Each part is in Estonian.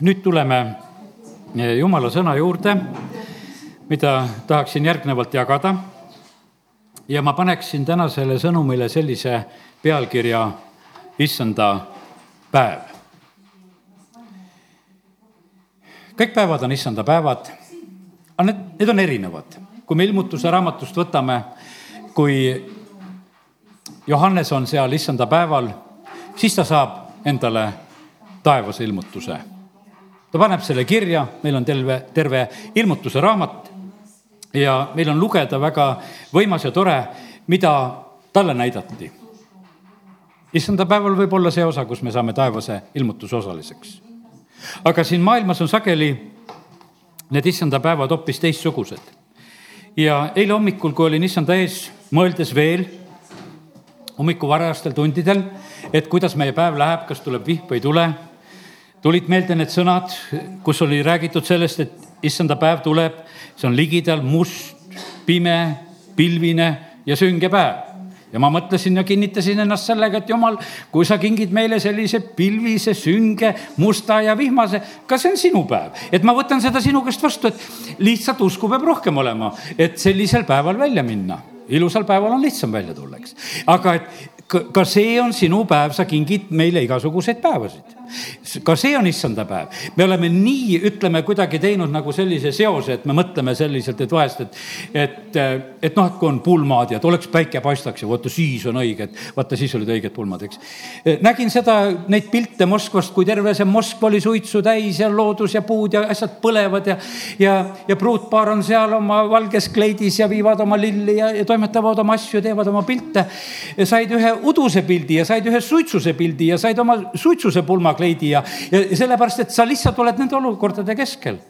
nüüd tuleme eh, jumala sõna juurde, mida tahaksin järgnevalt jagada. ja ma paneksin tänasele sõnumile sellise pealkirja Issanda päev. kõik päevad on issanda päevad, aga need, need on erinevad. kui me ilmutuse raamatust võtame, kui Johannes on seal issanda päeval, siis ta saab endale taevase ilmutuse ta paneb selle kirja, meil on terve, terve ilmutuse raamat ja meil on lugeda väga võimas ja tore, mida talle näidati. issanda päeval võib olla see osa, kus me saame taevase ilmutuse osaliseks. aga siin maailmas on sageli need issanda päevad hoopis teistsugused. ja eile hommikul, kui olin issanda ees, mõeldes veel hommiku varajastel tundidel, et kuidas meie päev läheb, kas tuleb vihm või ei tule tulid meelde need sõnad, kus oli räägitud sellest, et issanda päev tuleb, see on ligidal must, pime, pilvine ja sünge päev ja ma mõtlesin ja kinnitasin ennast sellega, et jumal, kui sa kingid meile sellise pilvise, sünge, musta ja vihmase, ka see on sinu päev. et ma võtan seda sinu käest vastu, et lihtsalt usku peab rohkem olema, et sellisel päeval välja minna ilusal päeval on lihtsam välja tulla, eks. aga et ka see on sinu päev, sa kingid meile igasuguseid päevasid. Ka see on issanda päev. me oleme nii, ütleme, kuidagi teinud nagu sellise seose, et me mõtleme selliselt, et vahest, et, et, et noh, et kui on pulmad ja et oleks päike paistaks ja vaata siis on õige, et vaata siis olid õiged pulmad, eks. nägin seda, neid pilte Moskvast, kui terve see Moskva oli suitsu täis ja loodus ja puud ja asjad põlevad ja, ja, ja pruutpaar on seal oma valges kleidis ja viivad oma lilli ja, ja toimetavad oma asju, teevad oma pilte. said ühe uduse pildi ja said ühe suitsuse pildi ja said oma suitsuse pulmakleidi ja, ja sellepärast, et sa lihtsalt oled nende olukordade keskel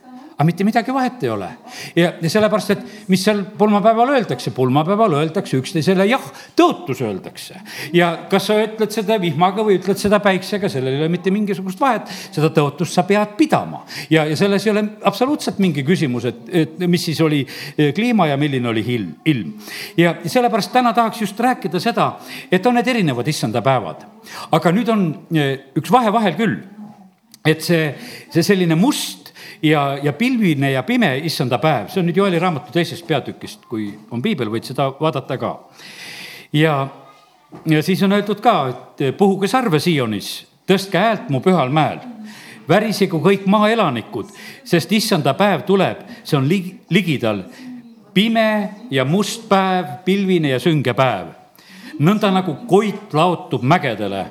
aga mitte midagi vahet ei ole. ja, ja sellepärast, et mis seal pulmapäeval öeldakse, pulmapäeval öeldakse üksteisele jah, tõotus öeldakse. ja kas sa ütled seda vihmaga või ütled seda päiksega, sellel ei ole mitte mingisugust vahet, seda tõotust sa pead pidama. ja, ja selles ei ole absoluutselt mingi küsimus, et, et mis siis oli eh, kliima ja milline oli ilm, ilm. ja sellepärast täna tahaks just rääkida seda, et on need erinevad issanda päevad. aga nüüd on eh, üks vahe vahel küll et see, see selline must ja, ja pilvine ja pime issanda päev, see on nüüd Joeli raamatu teisest peatükist, kui on piibel, võid seda vaadata ka. ja, ja siis on öeldud ka, et puhuge sarve Sionis, tõstke häält mu pühal mäel värisegu kõik maaelanikud, sest issanda päev tuleb, see on lig-, ligidal. pime ja must päev, pilvine ja sünge päev. nõnda nagu koit laotub mägedele,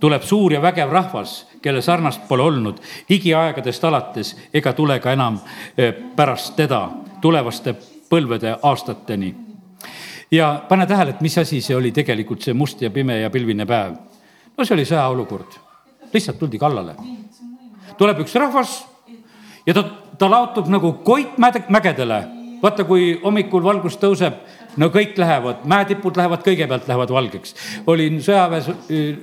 tuleb suur ja vägev rahvas kelle sarnast pole olnud igiaegadest alates ega tule ka enam eh, pärast teda tulevaste põlvede aastateni. ja pane tähele, et mis asi see oli tegelikult, see must ja pime ja pilvine päev. no see oli sõjaolukord, lihtsalt tuldi kallale. tuleb üks rahvas ja ta, ta laotub nagu koit mägedele. Vaata, kui hommikul valgus tõuseb no kõik lähevad, mäetipud lähevad, kõigepealt lähevad valgeks. olin sõjaväes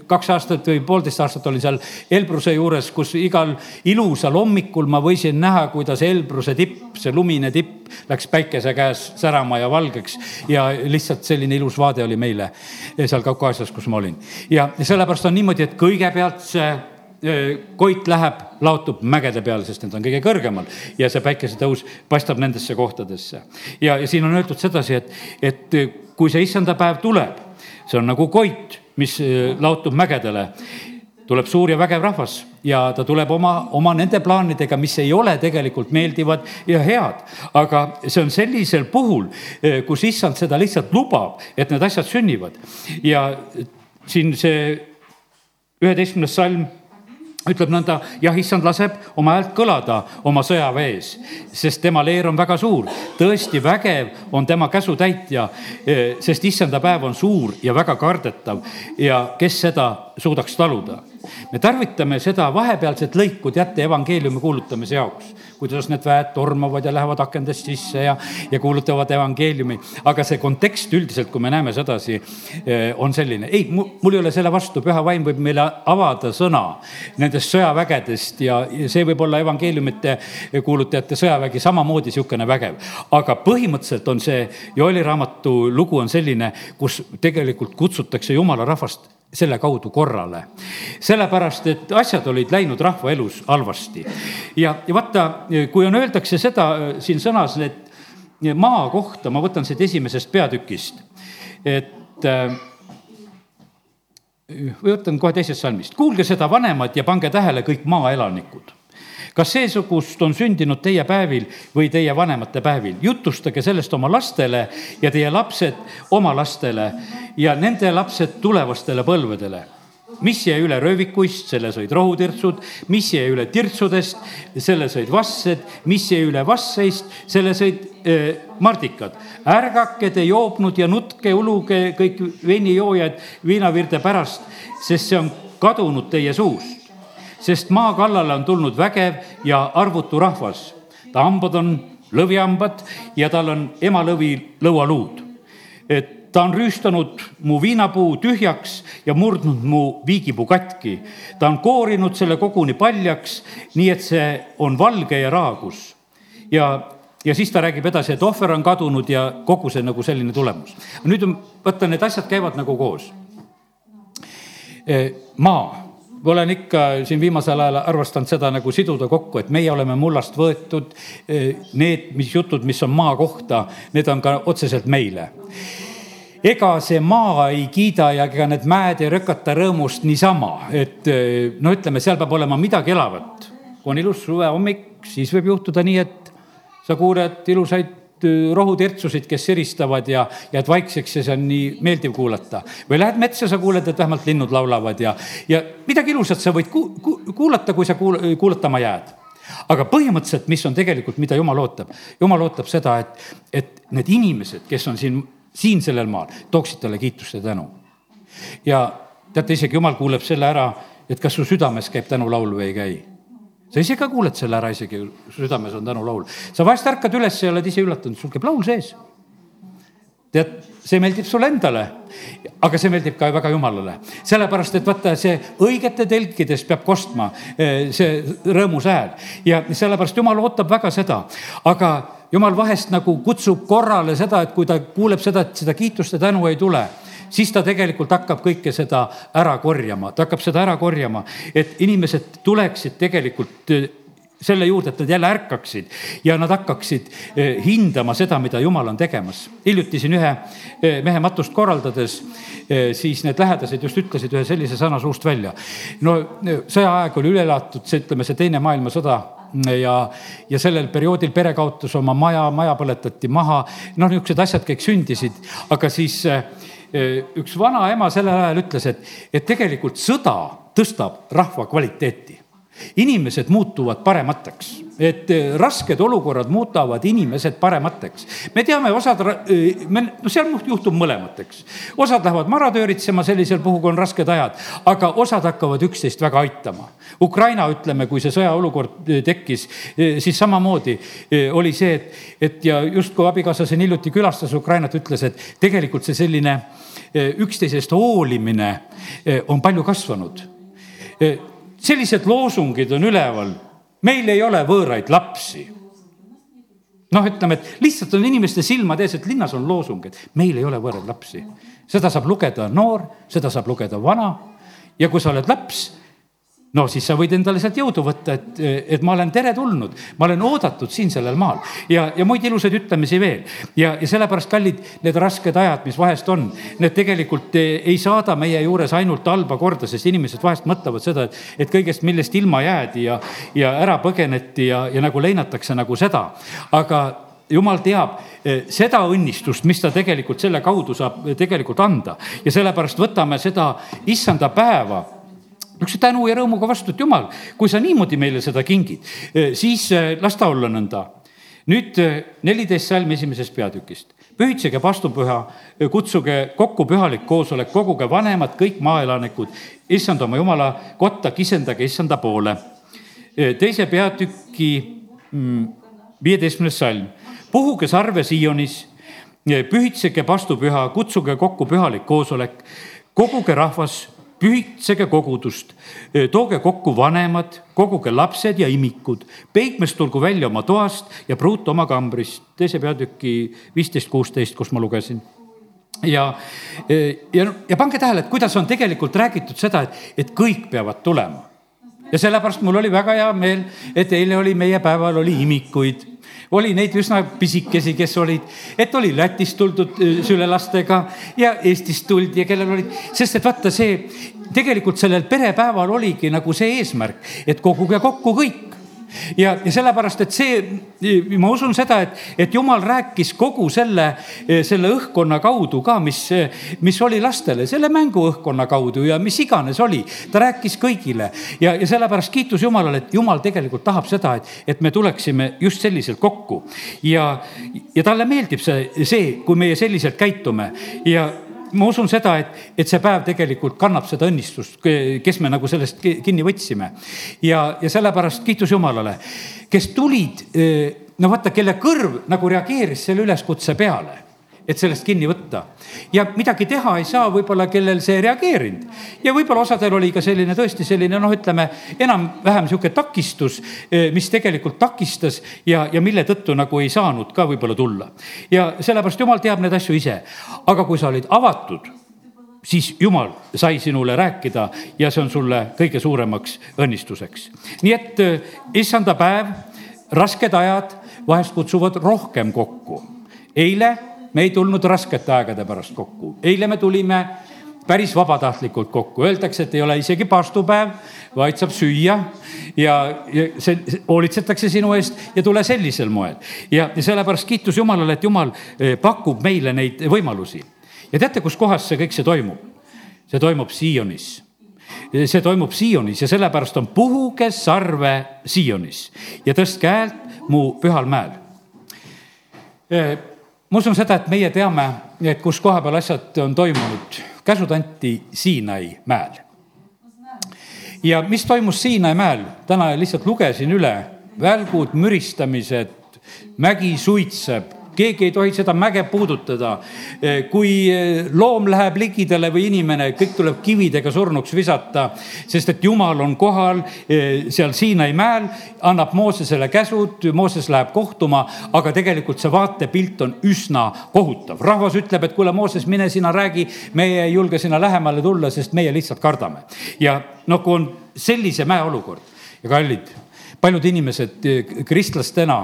kaks aastat või poolteist aastat olin seal Elbruse juures, kus igal ilusal hommikul ma võisin näha, kuidas Elbruse tipp, see lumine tipp läks päikese käes särama ja valgeks. ja lihtsalt selline ilus vaade oli meile seal Kaukaasias, kus ma olin. ja sellepärast on niimoodi, et kõigepealt see koit läheb, laotub mägede peale, sest need on kõige kõrgemal ja see päikesetõus paistab nendesse kohtadesse. ja, ja siin on öeldud sedasi, et, et kui see issanda päev tuleb, see on nagu koit, mis laotub mägedele tuleb suur ja vägev rahvas ja ta tuleb oma, oma nende plaanidega, mis ei ole tegelikult meeldivad ja head. aga see on sellisel puhul, kus issand seda lihtsalt lubab, et need asjad sünnivad. ja siin see üheteistkümnes salm ütleb nõnda, jah, issand laseb oma häält kõlada oma sõjaväes, sest tema leer on väga suur. tõesti vägev on tema käsutäitja, eh, sest issanda päev on suur ja väga kardetav ja kes seda suudaks taluda. Me tarvitame seda vahepealset lõiku, teate, evangeeliumi kuulutamise jaoks kuidas need väed tormavad ja lähevad akendest sisse ja, ja kuulutavad evangeeliumi. aga see kontekst üldiselt, kui me näeme sedasi, eh, on selline, ei, mul ei ole selle vastu, püha vaim võib meile avada sõna nendest sõjavägedest ja, ja see võib olla evangeeliumite kuulutajate sõjavägi samamoodi niisugune vägev. aga põhimõtteliselt on see Joeli raamatu lugu on selline, kus tegelikult kutsutakse jumala rahvast selle kaudu korrale. sellepärast, et asjad olid läinud rahva elus halvasti. ja, ja vaata, kui on, öeldakse seda siin sõnas, et maa kohta, ma võtan siit esimesest peatükist, et äh, või võtan kohe teisest salmist, kuulge seda vanemad ja pange tähele kõik maaelanikud kas seesugust on sündinud teie päevil või teie vanemate päevil? jutustage sellest oma lastele ja teie lapsed oma lastele ja nende lapsed tulevastele põlvedele mis jäi üle röövikuist, selle sõid rohutirtsud, mis jäi üle tirtsudest, selle sõid vassed, mis jäi üle vasseist, selle sõid äh, mardikad. ärgake te joobnud ja nutke, uluge kõik veinijoojad viinavirde pärast, sest see on kadunud teie suust sest maa kallale on tulnud vägev ja arvutu rahvas. ta hambad on lõvihambad ja tal on emalõvi lõualuud. et ta on rüüstanud mu viinapuu tühjaks ja murdnud mu viigipuu katki. ta on koorinud selle koguni paljaks, nii et see on valge ja raagus. ja ja siis ta räägib edasi, et ohver on kadunud ja kogu see nagu selline tulemus. nüüd on, vaata, need asjad käivad nagu koos. maa ma olen ikka siin viimasel ajal arvestanud seda nagu siduda kokku, et meie oleme mullast võetud. Need, mis jutud, mis on maa kohta, need on ka otseselt meile ega see maa ei kiida ja ega need mäed ei rökata rõõmust niisama, et no ütleme, seal peab olema midagi elavat. kui on ilus suvehommik, siis võib juhtuda nii, et sa kuuled ilusaid rohutirtsusid, kes siristavad ja jääd vaikseks ja see on nii meeldiv kuulata. või lähed metsa, sa kuuled, et vähemalt linnud laulavad ja, ja midagi ilusat sa võid ku, ku, kuulata, kui sa kuul-, kuulatama jääd. aga põhimõtteliselt, mis on tegelikult, mida jumal ootab? jumal ootab seda, et, et need inimesed, kes on siin, siin sellel maal, tooksid talle kiitust ja tänu. ja teate, isegi jumal kuuleb selle ära, et kas su südames käib tänulaul või ei käi sa ise ka kuuled selle ära, isegi südames on tänulaul. sa vahest ärkad üles ja oled ise üllatunud, sul käib laul sees. tead, see meeldib sulle endale, aga see meeldib ka väga jumalale. sellepärast, et vaata, see õigete telkides peab kostma eh, see rõõmus hääl ja sellepärast jumal ootab väga seda, aga jumal vahest nagu kutsub korrale seda, et kui ta kuuleb seda, et seda kiitust ja tänu ei tule siis ta tegelikult hakkab kõike seda ära korjama, ta hakkab seda ära korjama, et inimesed tuleksid tegelikult äh, selle juurde, et nad jälle ärkaksid ja nad hakkaksid äh, hindama seda, mida jumal on tegemas. hiljuti siin ühe äh, mehe matust korraldades, siis need lähedased just ütlesid ühe sellise sõna suust välja. no sõjaaeg oli üle elatud, see, ütleme, see teine maailmasõda ja, ja sellel perioodil pere kaotas oma maja, maja põletati maha, noh, niisugused asjad kõik sündisid, aga siis äh, üks vanaema sellel ajal ütles, et, et tegelikult sõda tõstab rahva kvaliteeti inimesed muutuvad paremateks, et rasked olukorrad muudavad inimesed paremateks. me teame, osad, me, no seal juhtub mõlemat, eks. osad lähevad maratööritsema sellisel puhul, kui on rasked ajad, aga osad hakkavad üksteist väga aitama. Ukraina, ütleme, kui see sõjaolukord tekkis, siis samamoodi oli see, et, et ja justkui abikaasa siin hiljuti külastas Ukrainat, ütles, et tegelikult see selline üksteisest hoolimine eh, on palju kasvanud. Eh, sellised loosungid on üleval, meil ei ole võõraid lapsi noh, ütleme, et lihtsalt on inimeste silmade ees, et linnas on loosung, et meil ei ole võõraid lapsi. seda saab lugeda noor, seda saab lugeda vana ja kui sa oled laps, no siis sa võid endale sealt jõudu võtta, et, et ma olen teretulnud, ma olen oodatud siin sellel maal ja, ja muid ilusaid ütlemisi veel. ja, ja sellepärast, kallid, need rasked ajad, mis vahest on, need tegelikult ei saada meie juures ainult halba korda, sest inimesed vahest mõtlevad seda, et, et kõigest, millest ilma jäädi ja, ja ära põgeneti ja, ja nagu leinatakse nagu seda. aga jumal teab eh, seda õnnistust, mis ta tegelikult selle kaudu saab tegelikult anda ja sellepärast võtame seda issanda päeva niisuguse tänu ja rõõmuga vastu, et jumal, kui sa niimoodi meile seda kingid, eh, siis eh, las ta olla nõnda. nüüd eh, neliteist salm esimesest peatükist. pühitsege vastupüha, kutsuge kokku pühalik koosolek, koguge vanemad, kõik maaelanikud, issand oma jumala kotta, kisendage issanda poole. teise peatüki mm, viieteistkümnes salm, puhuge sarve Sionis, pühitsege vastupüha, kutsuge kokku pühalik koosolek, koguge rahvas pühitsege kogudust, tooge kokku vanemad, koguge lapsed ja imikud, peikmes tulgu välja oma toast ja pruut oma kambrist. teise peatüki viisteist, kuusteist, kus ma lugesin. ja, ja, ja pange tähele, et kuidas on tegelikult räägitud seda, et, et kõik peavad tulema. ja sellepärast mul oli väga hea meel, et eile oli meie päeval oli imikuid oli neid üsna pisikesi, kes olid, et oli Lätist tuldud äh, sülelastega ja Eestist tuldi ja kellel olid, sest et vaata see, tegelikult sellel perepäeval oligi nagu see eesmärk, et koguge kokku kõik ja, ja sellepärast, et see, ma usun seda, et, et jumal rääkis kogu selle, selle õhkkonna kaudu ka, mis, mis oli lastele, selle mänguõhkkonna kaudu ja mis iganes oli. ta rääkis kõigile ja, ja sellepärast kiitus Jumalale, et Jumal tegelikult tahab seda, et, et me tuleksime just selliselt kokku. ja, ja talle meeldib see, see, kui meie selliselt käitume ja ma usun seda, et, et see päev tegelikult kannab seda õnnistust, kes me nagu sellest kinni võtsime. ja, ja sellepärast kiitus Jumalale, kes tulid, no vaata, kelle kõrv nagu reageeris selle üleskutse peale et sellest kinni võtta. ja midagi teha ei saa võib-olla, kellel see ei reageerinud. ja võib-olla osadel oli ka selline tõesti selline noh, ütleme enam-vähem sihuke takistus, eh, mis tegelikult takistas ja, ja mille tõttu nagu ei saanud ka võib-olla tulla. ja sellepärast jumal teab neid asju ise. aga kui sa olid avatud siis jumal sai sinule rääkida ja see on sulle kõige suuremaks õnnistuseks. nii et eh, issanda päev, rasked ajad vahest kutsuvad rohkem kokku. eile me ei tulnud raskete aegade pärast kokku, eile me tulime päris vabatahtlikult kokku, öeldakse, et ei ole isegi paastupäev, vaid saab süüa ja, ja see hoolitsetakse sinu eest ja tule sellisel moel. ja, sellepärast kiitus Jumalale, et Jumal eh, pakub meile neid võimalusi. ja teate, kus kohas see kõik see toimub? see toimub Siionis see toimub Siionis ja sellepärast on puhuge sarve Siionis ja tõstke häält mu pühal mäel eh, ma usun seda, et meie teame, et kus koha peal asjad on toimunud. käsud anti Siinai mäel. ja mis toimus Siinai mäel, täna lihtsalt lugesin üle, välgud, müristamised, mägi suitseb keegi ei tohi seda mäge puudutada. kui loom läheb ligidale või inimene, kõik tuleb kividega surnuks visata, sest et jumal on kohal eh, seal Siinai mäel, annab Moosesele käsud, Mooses läheb kohtuma, aga tegelikult see vaatepilt on üsna kohutav. rahvas ütleb, et kuule, Mooses, mine sina räägi, meie ei julge sinna lähemale tulla, sest meie lihtsalt kardame. ja noh, kui on sellise mäe olukord ja kallid paljud inimesed eh, kristlastena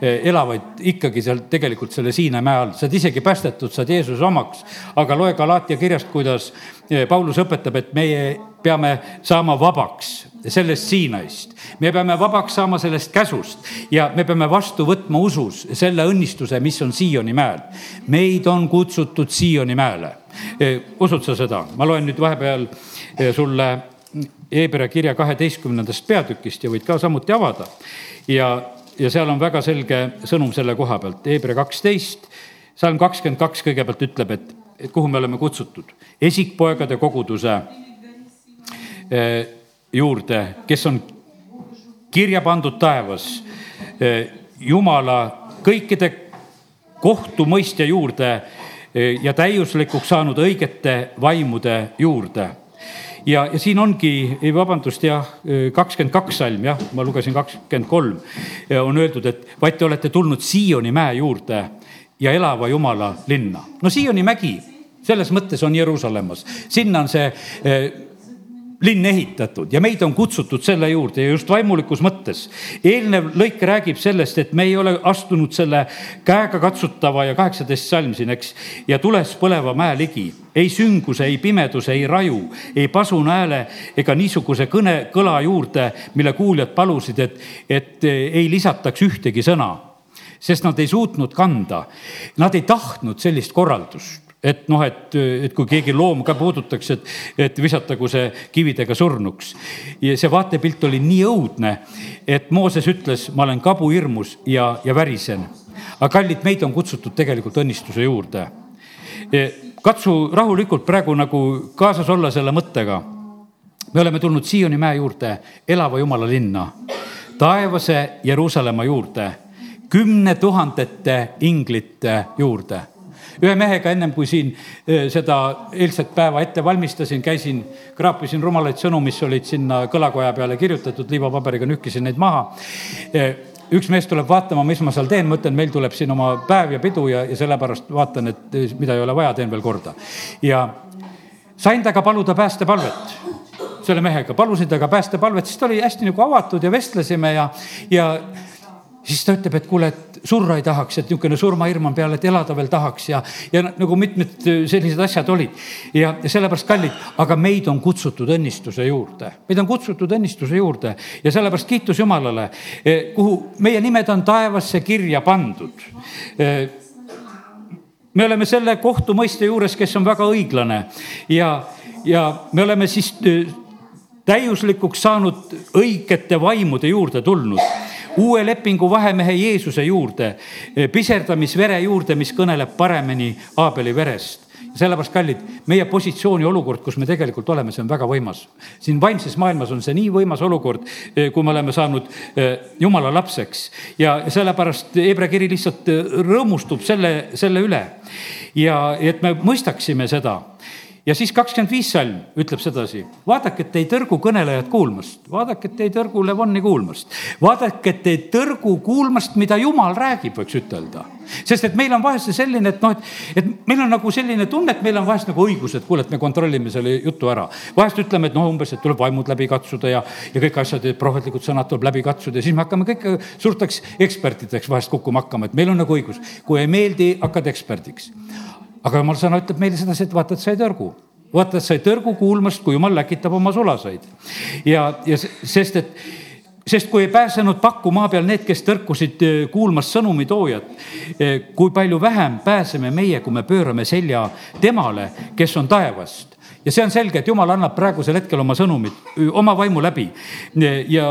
eh, elavad ikkagi seal tegelikult selle Siina mäe all, saad isegi päästetud, saad Jeesuse omaks. aga loe Galaatia kirjast, kuidas eh, Paulus õpetab, et meie peame saama vabaks sellest Siinaist. me peame vabaks saama sellest käsust ja me peame vastu võtma usus selle õnnistuse, mis on Sioni mäel. meid on kutsutud Sioni mäele. usud sa seda? ma loen nüüd vahepeal sulle Hebra kirja kaheteistkümnendast peatükist ja võid ka samuti avada. ja, ja seal on väga selge sõnum selle koha pealt, Hebra kaksteist, salm kakskümmend kaks kõigepealt ütleb, et, et kuhu me oleme kutsutud. esikpoegade koguduse eh, juurde, kes on kirja pandud taevas, eh, Jumala kõikide kohtumõistja juurde eh, ja täiuslikuks saanud õigete vaimude juurde ja, ja siin ongi, vabandust, jah, kakskümmend kaks salm, jah, ma lugesin kakskümmend kolm, on öeldud, et vaid te olete tulnud Sioni mäe juurde ja elava Jumala linna. no Sioni mägi selles mõttes on Jeruusalemmas, sinna on see linn ehitatud ja meid on kutsutud selle juurde ja just vaimulikus mõttes. eelnev lõik räägib sellest, et me ei ole astunud selle käegakatsutava ja kaheksateist salm siin, eks, ja tules põleva mäe ligi. ei sünguse, ei pimeduse, ei raju, ei pasuna hääle ega niisuguse kõne, kõla juurde, mille kuuljad palusid, et, et ei lisataks ühtegi sõna sest nad ei suutnud kanda. Nad ei tahtnud sellist korraldust et noh, et, et kui keegi loom ka puudutaks, et, et visatagu see kividega surnuks. ja see vaatepilt oli nii õudne, et Mooses ütles, ma olen kabuhirmus ja, ja värisen. aga kallid, meid on kutsutud tegelikult õnnistuse juurde. Katsu rahulikult praegu nagu kaasas olla selle mõttega. me oleme tulnud Sioni mäe juurde, elava Jumala linna, taevase Jeruusalemma juurde, kümne tuhandete inglite juurde ühe mehega ennem kui siin seda eilset päeva ette valmistasin, käisin, kraapisin rumalaid sõnu, mis olid sinna kõlakoja peale kirjutatud, liivapaberiga nühkisin neid maha. üks mees tuleb vaatama, mis ma seal teen, ma ütlen, meil tuleb siin oma päev ja pidu ja, ja sellepärast vaatan, et mida ei ole vaja, teen veel korda. ja sain temaga paluda päästepalvet selle mehega, palusin temaga päästepalvet, siis ta oli hästi nagu avatud ja vestlesime ja, ja siis ta ütleb, et kuule, et surra ei tahaks, et niisugune surmahirm on peal, et elada veel tahaks ja, ja nagu mitmed sellised asjad olid. ja, ja sellepärast kallid, aga meid on kutsutud õnnistuse juurde, meid on kutsutud õnnistuse juurde. Ja sellepärast kiitus Jumalale, eh, kuhu meie nimed on taevasse kirja pandud. Eh, me oleme selle kohtumõiste juures, kes on väga õiglane. Ja, ja me oleme siis eh, täiuslikuks saanud õigete vaimude juurde tulnud uue lepingu vahemehe Jeesuse juurde, eh, piserdamisvere juurde, mis kõneleb paremini Aabeli verest sellepärast, kallid, meie positsioon ja olukord, kus me tegelikult oleme, see on väga võimas. siin vaimses maailmas on see nii võimas olukord, eh, kui me oleme saanud eh, jumala lapseks ja sellepärast Hebra kiri lihtsalt rõõmustub selle, selle üle. ja et me mõistaksime seda ja siis kakskümmend viis salm ütleb sedasi, vaadake, et ei tõrgu kõnelejad kuulmast, vaadake, et ei tõrgu Levonni kuulmast, vaadake, et ei tõrgu kuulmast, mida jumal räägib, võiks ütelda. sest et meil on vahest selline, et noh, et, et meil on nagu selline tunne, et meil on vahest nagu õigus, et kuule, et me kontrollime selle jutu ära. vahest ütleme, et noh, umbes, et tuleb vaimud läbi katsuda ja, ja kõik asjad, prohvetlikud sõnad tuleb läbi katsuda ja siis me hakkame kõik suurteks ekspertideks vahest kukkuma hakkama, et meil on nagu õigus. kui ei meeldi, hakkad eksperdiks aga jumal sõna ütleb meile sedasi, et vaata, et sa ei tõrgu. Vaata, et sa ei tõrgu kuulmast, kui jumal läkitab oma sulasaid. ja, ja sest, et sest kui ei pääsenud pakku maa peal need, kes tõrkusid kuulmast sõnumitoojat, kui palju vähem pääseme meie, kui me pöörame selja temale, kes on taevast. Ja see on selge, et jumal annab praegusel hetkel oma sõnumit oma vaimu läbi. Ja,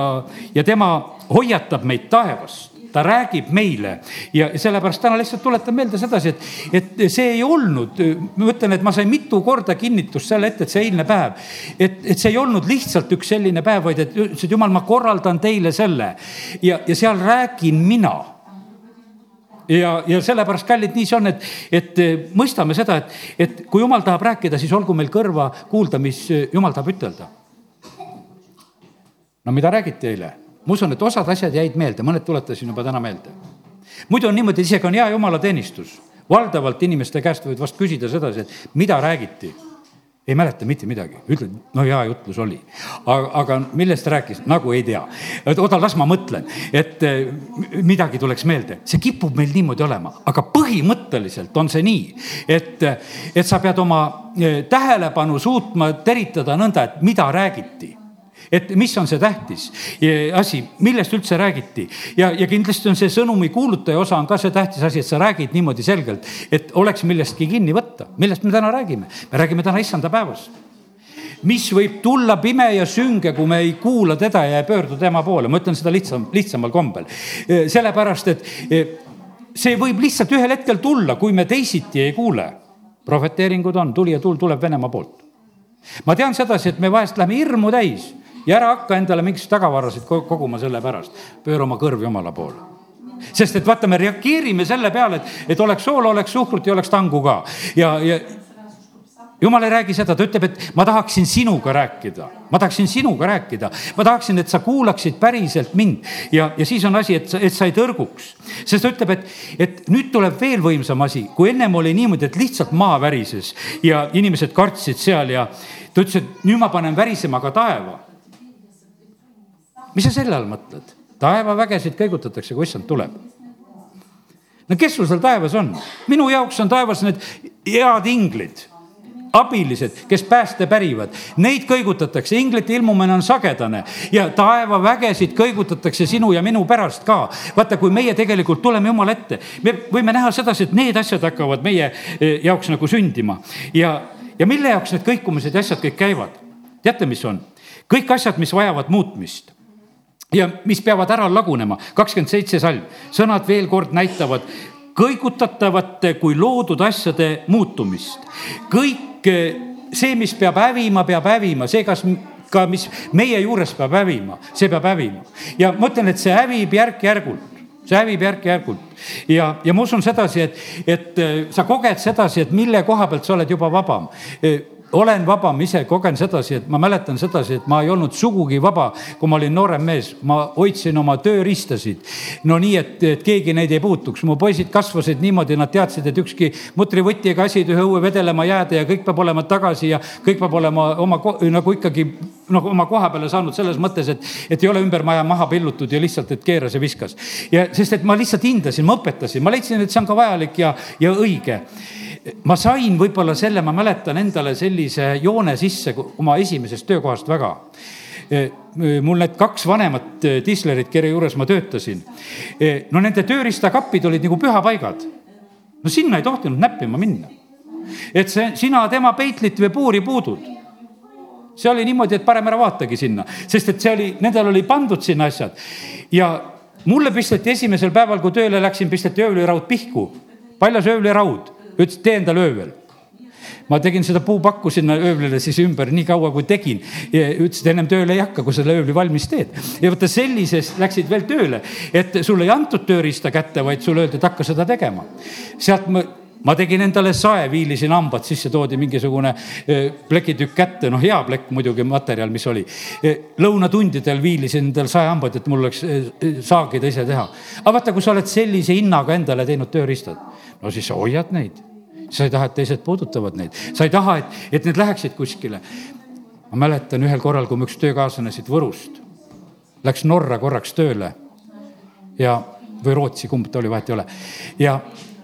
ja tema hoiatab meid taevast ta räägib meile ja sellepärast täna lihtsalt tuletan meelde sedasi, et, et see ei olnud, ma ütlen, et ma sain mitu korda kinnitust selle ette, et see eilne päev, et, et see ei olnud lihtsalt üks selline päev, vaid et ütles, et jumal, ma korraldan teile selle ja, ja seal räägin mina ja, ja sellepärast, kallid, nii see on, et, et mõistame seda, et, et kui jumal tahab rääkida, siis olgu meil kõrva kuulda, mis jumal tahab ütelda. no mida räägiti eile? Ma usun, et osad asjad jäid meelde, mõned tuletasin juba täna meelde. muidu on niimoodi, isegi on hea jumalateenistus. valdavalt inimeste käest võid vast küsida sedasi, et mida räägiti ei mäleta mitte midagi, ütled, no hea jutlus oli. aga, aga millest rääkis, nagu ei tea. et oota, las ma mõtlen, et eh, midagi tuleks meelde, see kipub meil niimoodi olema, aga põhimõtteliselt on see nii, et, et sa pead oma eh, tähelepanu suutma teritada nõnda, et mida räägiti et mis on see tähtis asi, millest üldse räägiti. ja, ja kindlasti on see sõnumi kuulutaja osa on ka see tähtis asi, et sa räägid niimoodi selgelt, et oleks millestki kinni võtta. millest me täna räägime? me räägime täna issanda päevast mis võib tulla pime ja sünge, kui me ei kuula teda ja ei pöördu tema poole, ma ütlen seda lihtsam, lihtsamal kombel. sellepärast, et see võib lihtsalt ühel hetkel tulla, kui me teisiti ei kuule. prohveteeringud on, tuli ja tuul tuleb Venemaa poolt. ma tean sedasi, et me vahest läheme hirmu täis ja ära hakka endale mingisuguseid tagavarasid koguma selle pärast, pööra oma kõrv Jumala poole. Sest et vaata, me reageerime selle peale, et, et oleks soola, oleks suhkrut ja oleks tangu ka. Ja, ja jumal ei räägi seda, ta ütleb, et ma tahaksin sinuga rääkida, ma tahaksin sinuga rääkida, ma tahaksin, et sa kuulaksid päriselt mind. Ja, ja siis on asi, et, et sa ei tõrguks. sest ta ütleb, et, et nüüd tuleb veel võimsam asi, kui ennem oli niimoodi, et lihtsalt maa värises ja inimesed kartsid seal ja ta ütles, et nüüd ma panen värisema ka taeva mis sa selle all mõtled? taevavägesid kõigutatakse, kui issand tuleb. no kes sul seal taevas on? minu jaoks on taevas need head inglid abilised, kes pääste pärivad, neid kõigutatakse, inglite ilmumine on sagedane ja taevavägesid kõigutatakse sinu ja minu pärast ka. vaata, kui meie tegelikult tuleme Jumala ette, me võime näha sedasi, et need asjad hakkavad meie eh, jaoks nagu sündima ja, ja mille jaoks need kõikumised ja asjad kõik käivad? teate, mis on? kõik asjad, mis vajavad muutmist ja mis peavad ära lagunema, kakskümmend seitse salm, sõnad veel kord näitavad kõigutatavate kui loodud asjade muutumist. kõik eh, see, mis peab hävima, peab hävima, see, kas ka, mis meie juures peab hävima, see peab hävima. ja ma ütlen, et see hävib järk-järgult see hävib järk-järgult ja, ja ma usun sedasi, et, et eh, sa koged sedasi, et mille koha pealt sa oled juba vabam. Olen vaba, ma ise kogen sedasi, et ma mäletan sedasi, et ma ei olnud sugugi vaba, kui ma olin noorem mees. ma hoidsin oma tööriistasid. no nii, et, et keegi neid ei puutuks. mu poisid kasvasid niimoodi, nad teadsid, et ükski mutrivõti ega asi ei tohi õue vedelema jääda ja kõik peab olema tagasi ja kõik peab olema oma nagu ikkagi nagu oma koha peale saanud selles mõttes, et, et ei ole ümber maja maha pillutud ja lihtsalt, et keeras ja viskas. ja sest, et ma lihtsalt hindasin, ma õpetasin, ma leidsin, et see on ka vajalik ja, ja õige ma sain võib-olla selle, ma mäletan endale sellise joone sisse oma esimesest töökohast väga mul need kaks vanemat dislerit, kelle juures ma töötasin, no nende tööriistakapid olid nagu pühapaigad. no sinna ei tohtinud näppima minna. et see, sina tema peitlit või puuri puudud. see oli niimoodi, et parem ära vaatagi sinna, sest et see oli, nendel oli pandud sinna asjad. ja mulle pisteti esimesel päeval, kui tööle läksin, pisteti öövliraud pihku, paljas öövliraud ütles, tee endale öövel ma tegin seda puupakku sinna öövlile siis ümber nii kaua, kui tegin. ütles, et ennem tööle ei hakka, kui selle öövli valmis teed. ja vaata sellises läksid veel tööle, et sulle ei antud tööriista kätte, vaid sulle öeldi, et hakka seda tegema. sealt ma ma tegin endale sae, viilisin hambad, sisse toodi mingisugune plekitükk kätte, noh, hea plekk muidugi, materjal, mis oli. lõunatundidel viilisin endale saehambad, et mul oleks saagida ise teha. aga vaata, kui sa oled sellise hinnaga endale teinud tööriistad, no siis sa hoiad neid sa ei taha, et teised puudutavad neid, sa ei taha, et, et need läheksid kuskile. ma mäletan ühel korral, kui mu üks töökaaslane siit Võrust läks Norra korraks tööle ja, või Rootsi, kumb ta oli, vahet ei ole. ja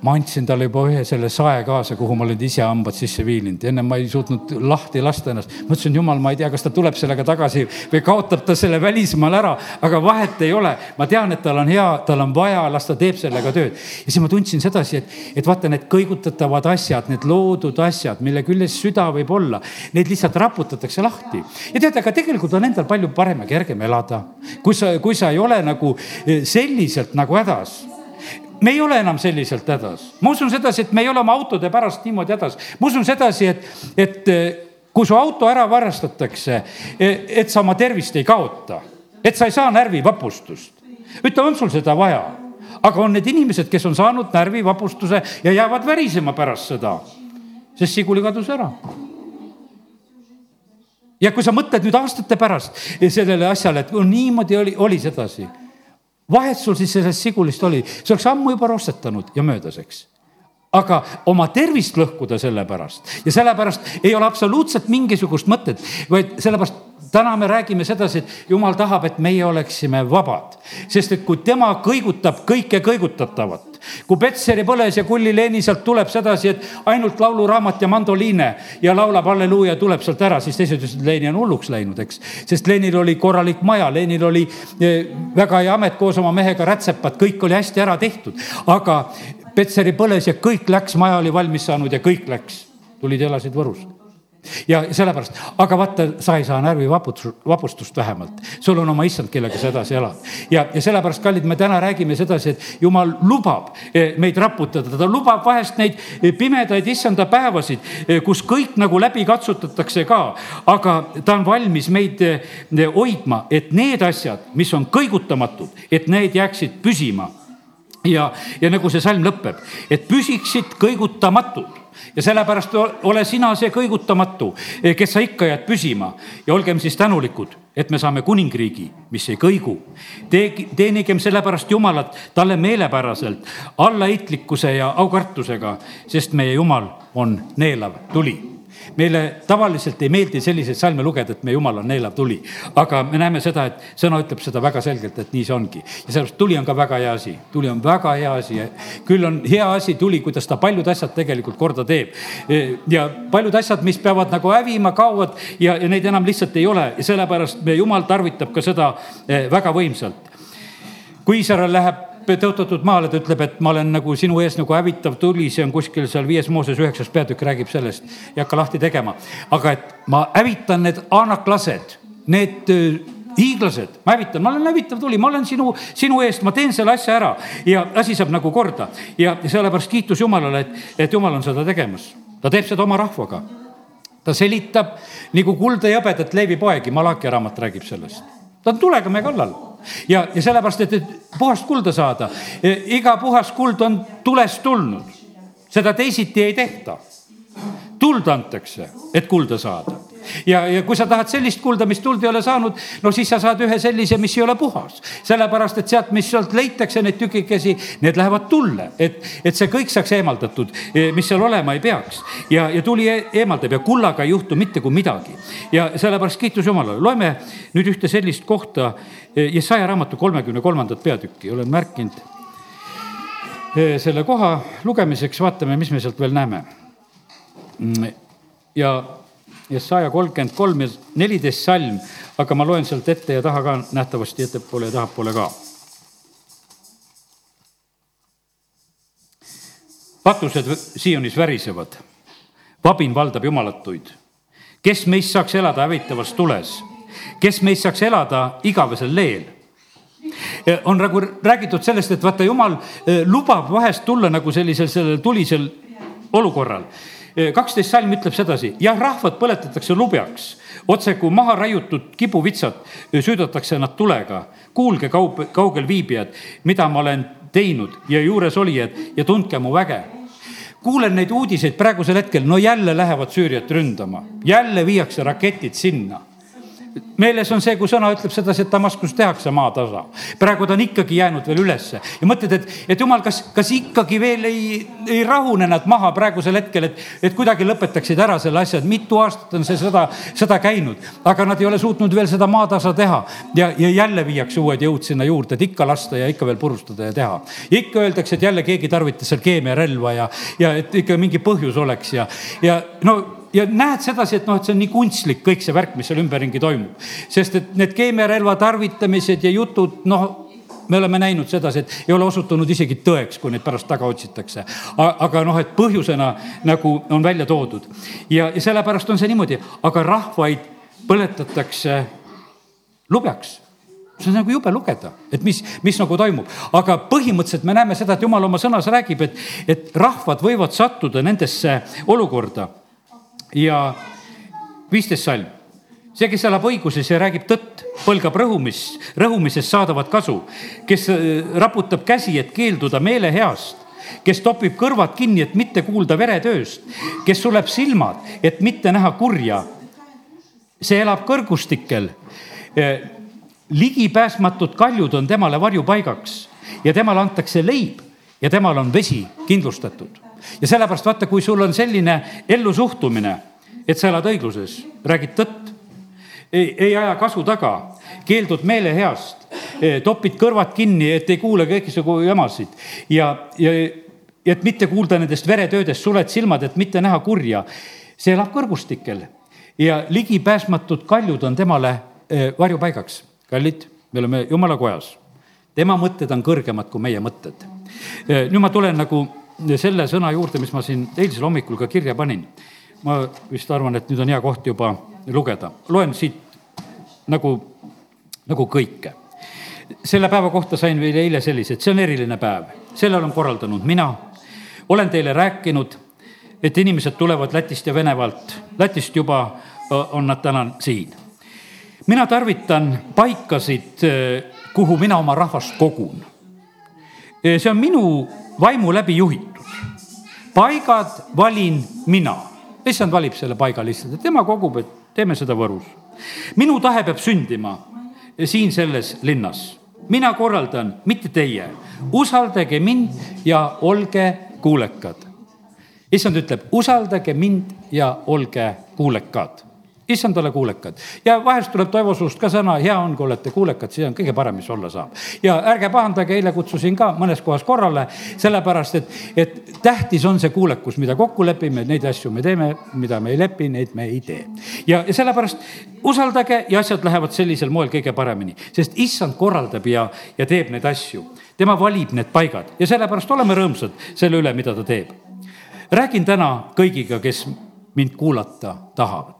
ma andsin talle juba ühe selle sae kaasa, kuhu ma olin ise hambad sisse viilinud, enne ma ei suutnud lahti lasta ennast. mõtlesin, jumal, ma ei tea, kas ta tuleb sellega tagasi või kaotab ta selle välismaal ära, aga vahet ei ole. ma tean, et tal on hea, tal on vaja, las ta teeb sellega tööd. ja siis ma tundsin sedasi, et, et vaata, need kõigutatavad asjad, need loodud asjad, mille küljes süda võib olla, neid lihtsalt raputatakse lahti. ja tead, aga tegelikult on endal palju parem ja kergem elada, kui sa, kui sa ei ole nagu selliselt nagu hädas me ei ole enam selliselt hädas. ma usun sedasi, et me ei ole oma autode pärast niimoodi hädas. ma usun sedasi, et, et eh, kui su auto ära varastatakse, eh, et sa oma tervist ei kaota, et sa ei saa närvivapustust. ütle, on sul seda vaja? aga on need inimesed, kes on saanud närvivapustuse ja jäävad värisema pärast seda, sest siguli kadus ära ja kui sa mõtled nüüd aastate pärast sellele asjale, et niimoodi oli, oli sedasi vahet sul siis sellest sigulist oli, see oleks ammu juba rostetanud ja möödas, eks. Aga oma tervist lõhkuda selle pärast ja sellepärast ei ole absoluutselt mingisugust mõtet, vaid sellepärast täna me räägime sedasi, et jumal tahab, et meie oleksime vabad, sest et kui tema kõigutab kõike kõigutatavat, kui Petseri põles ja Kulli Leeni sealt tuleb sedasi, et ainult lauluraamat ja mandoliine ja laulab halleluuja, tuleb sealt ära, siis teised ütlesid, et Leeni on hulluks läinud, eks. sest Leenil oli korralik maja, Leenil oli eh, väga hea amet koos oma mehega, rätsepad, kõik oli hästi ära tehtud. aga Petseri põles ja kõik läks, maja oli valmis saanud ja kõik läks, tulid elasid Võrus ja sellepärast, aga vaata, sa ei saa närvivaputust, vapustust vähemalt. sul on oma issand, kellega sa edasi elad. ja, ja sellepärast, kallid, me täna räägime sedasi, et jumal lubab eh, meid raputada, ta lubab vahest neid eh, pimedaid issanda päevasid, eh, kus kõik nagu läbi katsutatakse ka. aga ta on valmis meid hoidma, et need asjad, mis on kõigutamatud, et need jääksid püsima ja, ja nagu see salm lõpeb, et püsiksid kõigutamatud ja sellepärast ole sina see kõigutamatu, eh, kes sa ikka jääd püsima ja olgem siis tänulikud, et me saame kuningriigi, mis ei kõigu. tee, teenigem sellepärast Jumalat talle meelepäraselt, allaheitlikkuse ja aukartusega, sest meie Jumal on neelav tuli meile tavaliselt ei meeldi selliseid salme lugeda, et meie jumal on neelav tuli. aga me näeme seda, et sõna ütleb seda väga selgelt, et nii see ongi. ja sellepärast tuli on ka väga hea asi, tuli on väga hea asi. küll on hea asi tuli, kuidas ta paljud asjad tegelikult korda teeb. ja paljud asjad, mis peavad nagu hävima, kaovad ja, ja neid enam lihtsalt ei ole ja sellepärast meie jumal tarvitab ka seda eh, väga võimsalt. kui Iisrael läheb tõotatud maale, ta ütleb, et ma olen nagu sinu ees nagu hävitav tuli, see on kuskil seal viies Mooses üheksas peatükk räägib sellest. ei hakka lahti tegema, aga et ma hävitan need anaklased, need äh, hiiglased, ma hävitan, ma olen hävitav tuli, ma olen sinu, sinu eest, ma teen selle asja ära ja asi saab nagu korda. ja sellepärast kiitus Jumalale, et, et Jumal on seda tegemas. ta teeb seda oma rahvaga. ta selitab nagu kulda ja hõbedat leivipoegi, Malachi raamat räägib sellest. ta on tulega meie kallal ja, ja sellepärast, et, et puhast kulda saada, e, iga puhas kuld on tulest tulnud, seda teisiti ei tehta. Tuld antakse, et kulda saada ja, ja kui sa tahad sellist kulda, mis tuld ei ole saanud, no siis sa saad ühe sellise, mis ei ole puhas. sellepärast, et sealt, mis sealt leitakse, neid tükikesi, need lähevad tulle, et, et see kõik saaks eemaldatud, e, mis seal olema ei peaks. ja, ja tuli e-, eemaldab ja kullaga ei juhtu mitte kui midagi. ja sellepärast kiitus Jumalale, loeme nüüd ühte sellist kohta, e, Jesaja raamatu kolmekümne kolmandat peatükki, olen märkinud selle koha lugemiseks, vaatame, mis me sealt veel näeme. Mm, ja Jesaja kolmkümmend kolm ja neliteist salm, aga ma loen sealt ette ja taha ka nähtavasti ettepoole ja tahapoole ka. patused Sionis värisevad, vabin valdab jumalatuid. kes meist saaks elada hävitavas tules, kes meist saaks elada igavesel leel? on nagu räägitud sellest, et vaata, jumal eh, lubab vahest tulla nagu sellisel, sellel tulisel olukorral kaksteist salm ütleb sedasi, jah, rahvad põletatakse lubjaks, otse kui maha raiutud kibuvitsad, süüdatakse nad tulega. kuulge, kaug-, kaugel viibijad, mida ma olen teinud ja juuresolijad ja tundke mu väge. Kuulen neid uudiseid praegusel hetkel, no jälle lähevad Süüriat ründama, jälle viiakse raketid sinna meeles on see, kui sõna ütleb sedasi, et Damaskus tehakse maatasa. praegu ta on ikkagi jäänud veel ülesse ja mõtled, et, et jumal, kas, kas ikkagi veel ei, ei rahune nad maha praegusel hetkel, et, et kuidagi lõpetaksid ära selle asja, et mitu aastat on see sõda, sõda käinud. aga nad ei ole suutnud veel seda maatasa teha ja, ja jälle viiakse uued jõud sinna juurde, et ikka lasta ja ikka veel purustada ja teha. ja ikka öeldakse, et jälle keegi tarvitas seal keemiarelva ja, ja et ikka mingi põhjus oleks ja, ja no ja näed sedasi, et noh, et see on nii kunstlik kõik see värk, mis seal ümberringi toimub. sest et need keemiarelva tarvitamised ja jutud, noh, me oleme näinud sedasi, et ei ole osutunud isegi tõeks, kui neid pärast taga otsitakse. aga noh, et põhjusena nagu on välja toodud ja, ja sellepärast on see niimoodi, aga rahvaid põletatakse lubjaks see on nagu jube lugeda, et mis, mis nagu toimub, aga põhimõtteliselt me näeme seda, et jumal oma sõnas räägib, et, et rahvad võivad sattuda nendesse olukorda ja viisteist salm. see, kes elab õiguses ja räägib tõtt, põlgab rõhumis, rõhumisest saadavat kasu, kes äh, raputab käsi, et keelduda meeleheast kes topib kõrvad kinni, et mitte kuulda veretööst, kes suleb silmad, et mitte näha kurja. see elab kõrgustikel. Äh, ligipääsmatud kaljud on temale varjupaigaks ja temale antakse leib ja temal on vesi kindlustatud ja sellepärast vaata, kui sul on selline ellusuhtumine, et sa elad õigluses, räägid tõtt, ei, ei aja kasu taga, keeldud meeleheast, e, topid kõrvad kinni, et ei kuule kõiksugu jamasid ja, ja et mitte kuulda nendest veretöödest, suled silmad, et mitte näha kurja. see elab kõrgustikel ja ligipääsmatud kaljud on temale e, varjupaigaks. kallid, me oleme jumala kojas. tema mõtted on kõrgemad kui meie mõtted. E, nüüd ma tulen nagu selle sõna juurde, mis ma siin eilsel hommikul ka kirja panin. ma vist arvan, et nüüd on hea koht juba lugeda. loen siit nagu, nagu kõike. selle päeva kohta sain veel eile sellise, et see on eriline päev, selle olen korraldanud mina. olen teile rääkinud, et inimesed tulevad Lätist ja Venemaalt. Lätist juba on nad täna siin. mina tarvitan paikasid, kuhu mina oma rahvast kogun. See on minu vaimu läbi juhitud. paigad valin mina. issand valib selle paiga lihtsalt, et tema kogub, et teeme seda Võrus. minu tahe peab sündima siin selles linnas. mina korraldan, mitte teie. usaldage mind ja olge kuulekad. issand ütleb, usaldage mind ja olge kuulekad issand, ole kuulekad. ja vahest tuleb Toivo suust ka sõna, hea on, kui olete kuulekad, see on kõige parem, mis olla saab. ja ärge pahandage, eile kutsusin ka mõnes kohas korrale, sellepärast et, et tähtis on see kuulekus, mida kokku lepime, neid asju me teeme, mida me ei lepi, neid me ei tee. ja, ja sellepärast usaldage ja asjad lähevad sellisel moel kõige paremini, sest issand korraldab ja, ja teeb neid asju. tema valib need paigad ja sellepärast oleme rõõmsad selle üle, mida ta teeb. räägin täna kõigiga, kes mind kuulata tahavad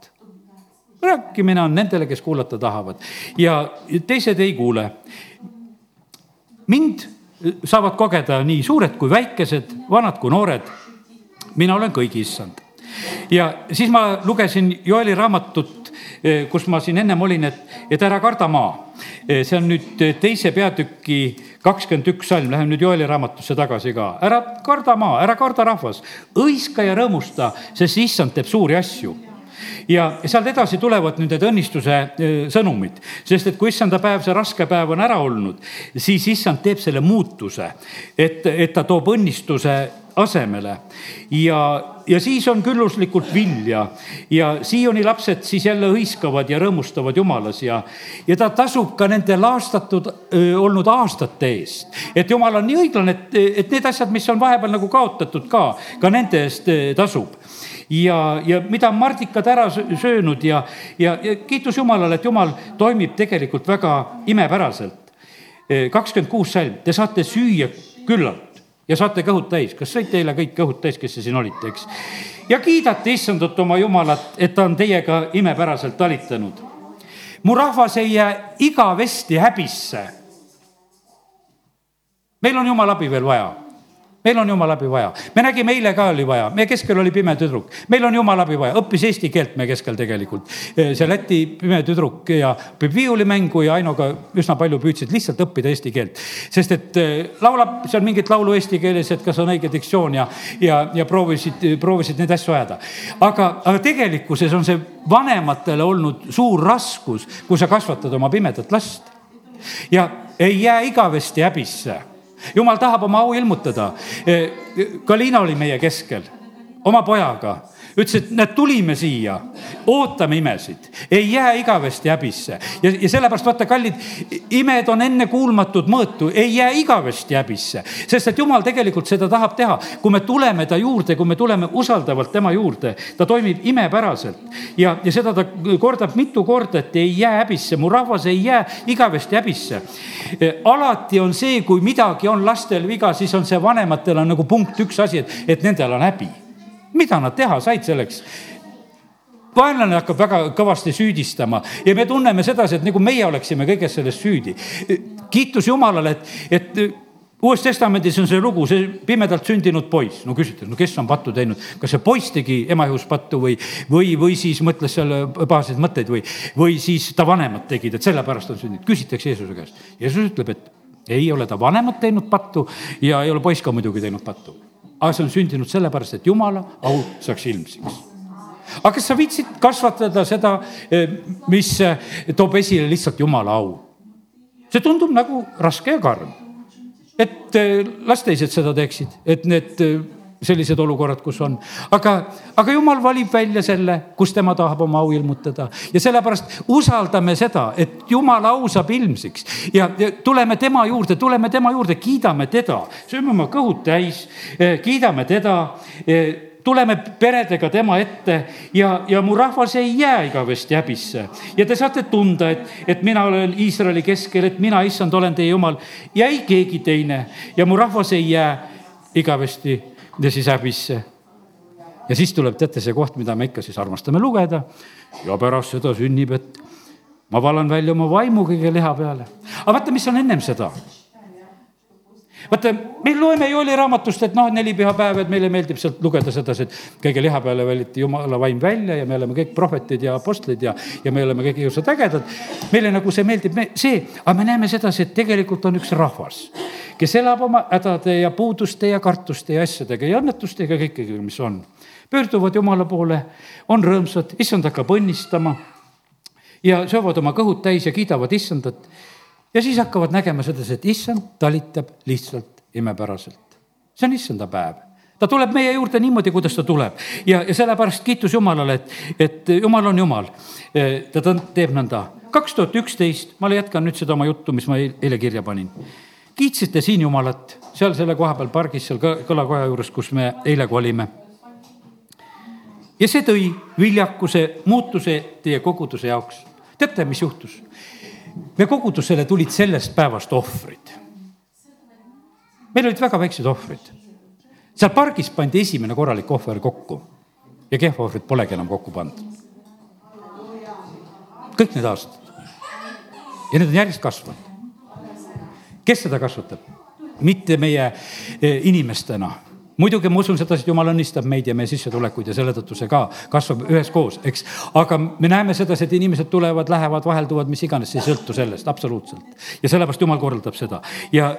rääkimine on nendele, kes kuulata tahavad ja teised ei kuule. mind saavad kogeda nii suured kui väikesed, vanad kui noored. mina olen kõigi issand. ja siis ma lugesin Joeli raamatut kus ma siin ennem olin, et, et ära karda maa. see on nüüd teise peatüki kakskümmend üks salm, läheme nüüd Joeli raamatusse tagasi ka. ära karda maa, ära karda rahvas, hõiska ja rõõmusta, sest issand teeb suuri asju ja sealt edasi tulevad nüüd need õnnistuse sõnumid, sest et kui issanda päev, see raske päev on ära olnud, siis issand teeb selle muutuse, et, et ta toob õnnistuse asemele. Ja, ja siis on külluslikult vilja. Ja Sioni lapsed siis jälle hõiskavad ja rõõmustavad jumalas ja, ja ta tasub ka nende laastatud öö, olnud aastate eest. et jumal on nii õiglane, et, et need asjad, mis on vahepeal nagu kaotatud ka, ka nende eest tasub ja, ja mida on mardikad ära söönud ja, ja, ja kiitus Jumalale, et Jumal toimib tegelikult väga imepäraselt. kakskümmend kuus salm, te saate süüa küllalt ja saate kõhud täis. kas saite eile kõik kõhud täis, kes te siin olite, eks? ja kiidate issandat oma Jumalat, et ta on teiega imepäraselt talitanud. mu rahvas ei jää igavesti häbisse. meil on Jumala abi veel vaja meil on jumala abi vaja. me nägime eile ka oli vaja, meie keskel oli pime tüdruk, meil on jumala abi vaja, õppis eesti keelt meie keskel tegelikult. see Läti pime tüdruk ja õpib viiulimängu ja Ainoga üsna palju püüdsid lihtsalt õppida eesti keelt. sest et eh, laulab seal mingit laulu eesti keeles, et kas on õige diktsioon ja, ja, ja proovisid, proovisid neid asju ajada. aga, aga tegelikkuses on see vanematele olnud suur raskus, kui sa kasvatad oma pimedat last. ja ei jää igavesti häbisse jumal tahab oma au ilmutada. Kalina oli meie keskel oma pojaga ütles, et näed, tulime siia, ootame imesid, ei jää igavesti häbisse. ja, ja sellepärast vaata, kallid, imed on ennekuulmatud mõõtu, ei jää igavesti häbisse. sest et jumal tegelikult seda tahab teha, kui me tuleme ta juurde, kui me tuleme usaldavalt tema juurde, ta toimib imepäraselt. ja, ja seda ta kordab mitu korda, et ei jää häbisse, mu rahvas ei jää igavesti häbisse. alati on see, kui midagi on lastel viga, siis on see vanematel on nagu punkt üks asi, et, et nendel on häbi mida nad teha said selleks? vaenlane hakkab väga kõvasti süüdistama ja me tunneme sedasi, et nagu meie oleksime kõiges selles süüdi. kiitus Jumalale, et, et uues Testamendis on see lugu, see pimedalt sündinud poiss. no küsite, no kes on pattu teinud, kas see poiss tegi ema ihus pattu või, või, või siis mõtles seal pahaseid mõtteid või, või siis ta vanemad tegid, et sellepärast on sündinud. küsitakse Jeesuse käest. Jeesus ütleb, et ei ole ta vanemad teinud pattu ja ei ole poiss ka muidugi teinud pattu aga see on sündinud sellepärast, et jumala au saaks ilmsiks. aga kas sa viitsid kasvatada seda, eh, mis eh, toob esile lihtsalt jumala au? see tundub nagu raske ja karm. et eh, las teised seda teeksid, et need sellised olukorrad, kus on. aga, aga jumal valib välja selle, kus tema tahab oma au ilmutada. Ja sellepärast usaldame seda, et jumala au saab ilmsiks. Ja, ja tuleme tema juurde, tuleme tema juurde, kiidame teda, sööme oma kõhud täis, eh, kiidame teda eh, tuleme peredega tema ette ja, ja mu rahvas ei jää igavesti häbisse. ja te saate tunda, et, et mina olen Iisraeli keskel, et mina, issand, olen teie jumal. Ja ei keegi teine. Ja mu rahvas ei jää igavesti ja siis häbisse. ja siis tuleb, teate, see koht, mida me ikka siis armastame lugeda ja pärast seda sünnib, et ma valan välja oma vaimu kõige liha peale. aga vaata, mis on ennem seda vaata, me loeme Jooli raamatust, et noh, neli pühapäeva, et meile meeldib sealt lugeda sedasi, et kõige liha peale valiti jumala vaim välja ja me oleme kõik prohvetid ja apostlid ja, ja me oleme kõik ilusad ägedad. meile nagu see meeldib, me, see, aga me näeme sedasi, et tegelikult on üks rahvas kes elab oma hädade ja puuduste ja kartuste ja asjadega ja õnnetustega, kõikidega, mis on. pöörduvad Jumala poole, on rõõmsad, issand hakkab õnnistama ja söövad oma kõhud täis ja kiidavad issandat. Ja siis hakkavad nägema sedasi, et issand talitab lihtsalt imepäraselt. see on issanda päev ta tuleb meie juurde niimoodi, kuidas ta tuleb ja, ja sellepärast kiitus Jumalale, et, et Jumal on Jumal. ta teeb nõnda. kaks tuhat üksteist, ma jätkan nüüd seda oma juttu, mis ma eile kirja panin kiitsite siin Jumalat, seal selle koha peal pargis, seal kõlakoja juures, kus me eile kolime. ja see tõi viljakuse, muutuse teie koguduse jaoks. teate, mis juhtus? Me kogudusele tulid sellest päevast ohvrid. meil olid väga väiksed ohvrid. seal pargis pandi esimene korralik ohver kokku ja kehva ohvrit polegi enam kokku pandud. kõik need aastad. ja need on järjest kasvanud kes seda kasvatab? mitte meie eh, inimestena, muidugi ma usun sedasi, et jumal õnnistab meid ja meie sissetulekuid ja selle tõttu see ka kasvab üheskoos, eks. aga me näeme sedasi, et inimesed tulevad, lähevad, vahelduvad, mis iganes, see ei sõltu sellest absoluutselt. ja sellepärast jumal korraldab seda ja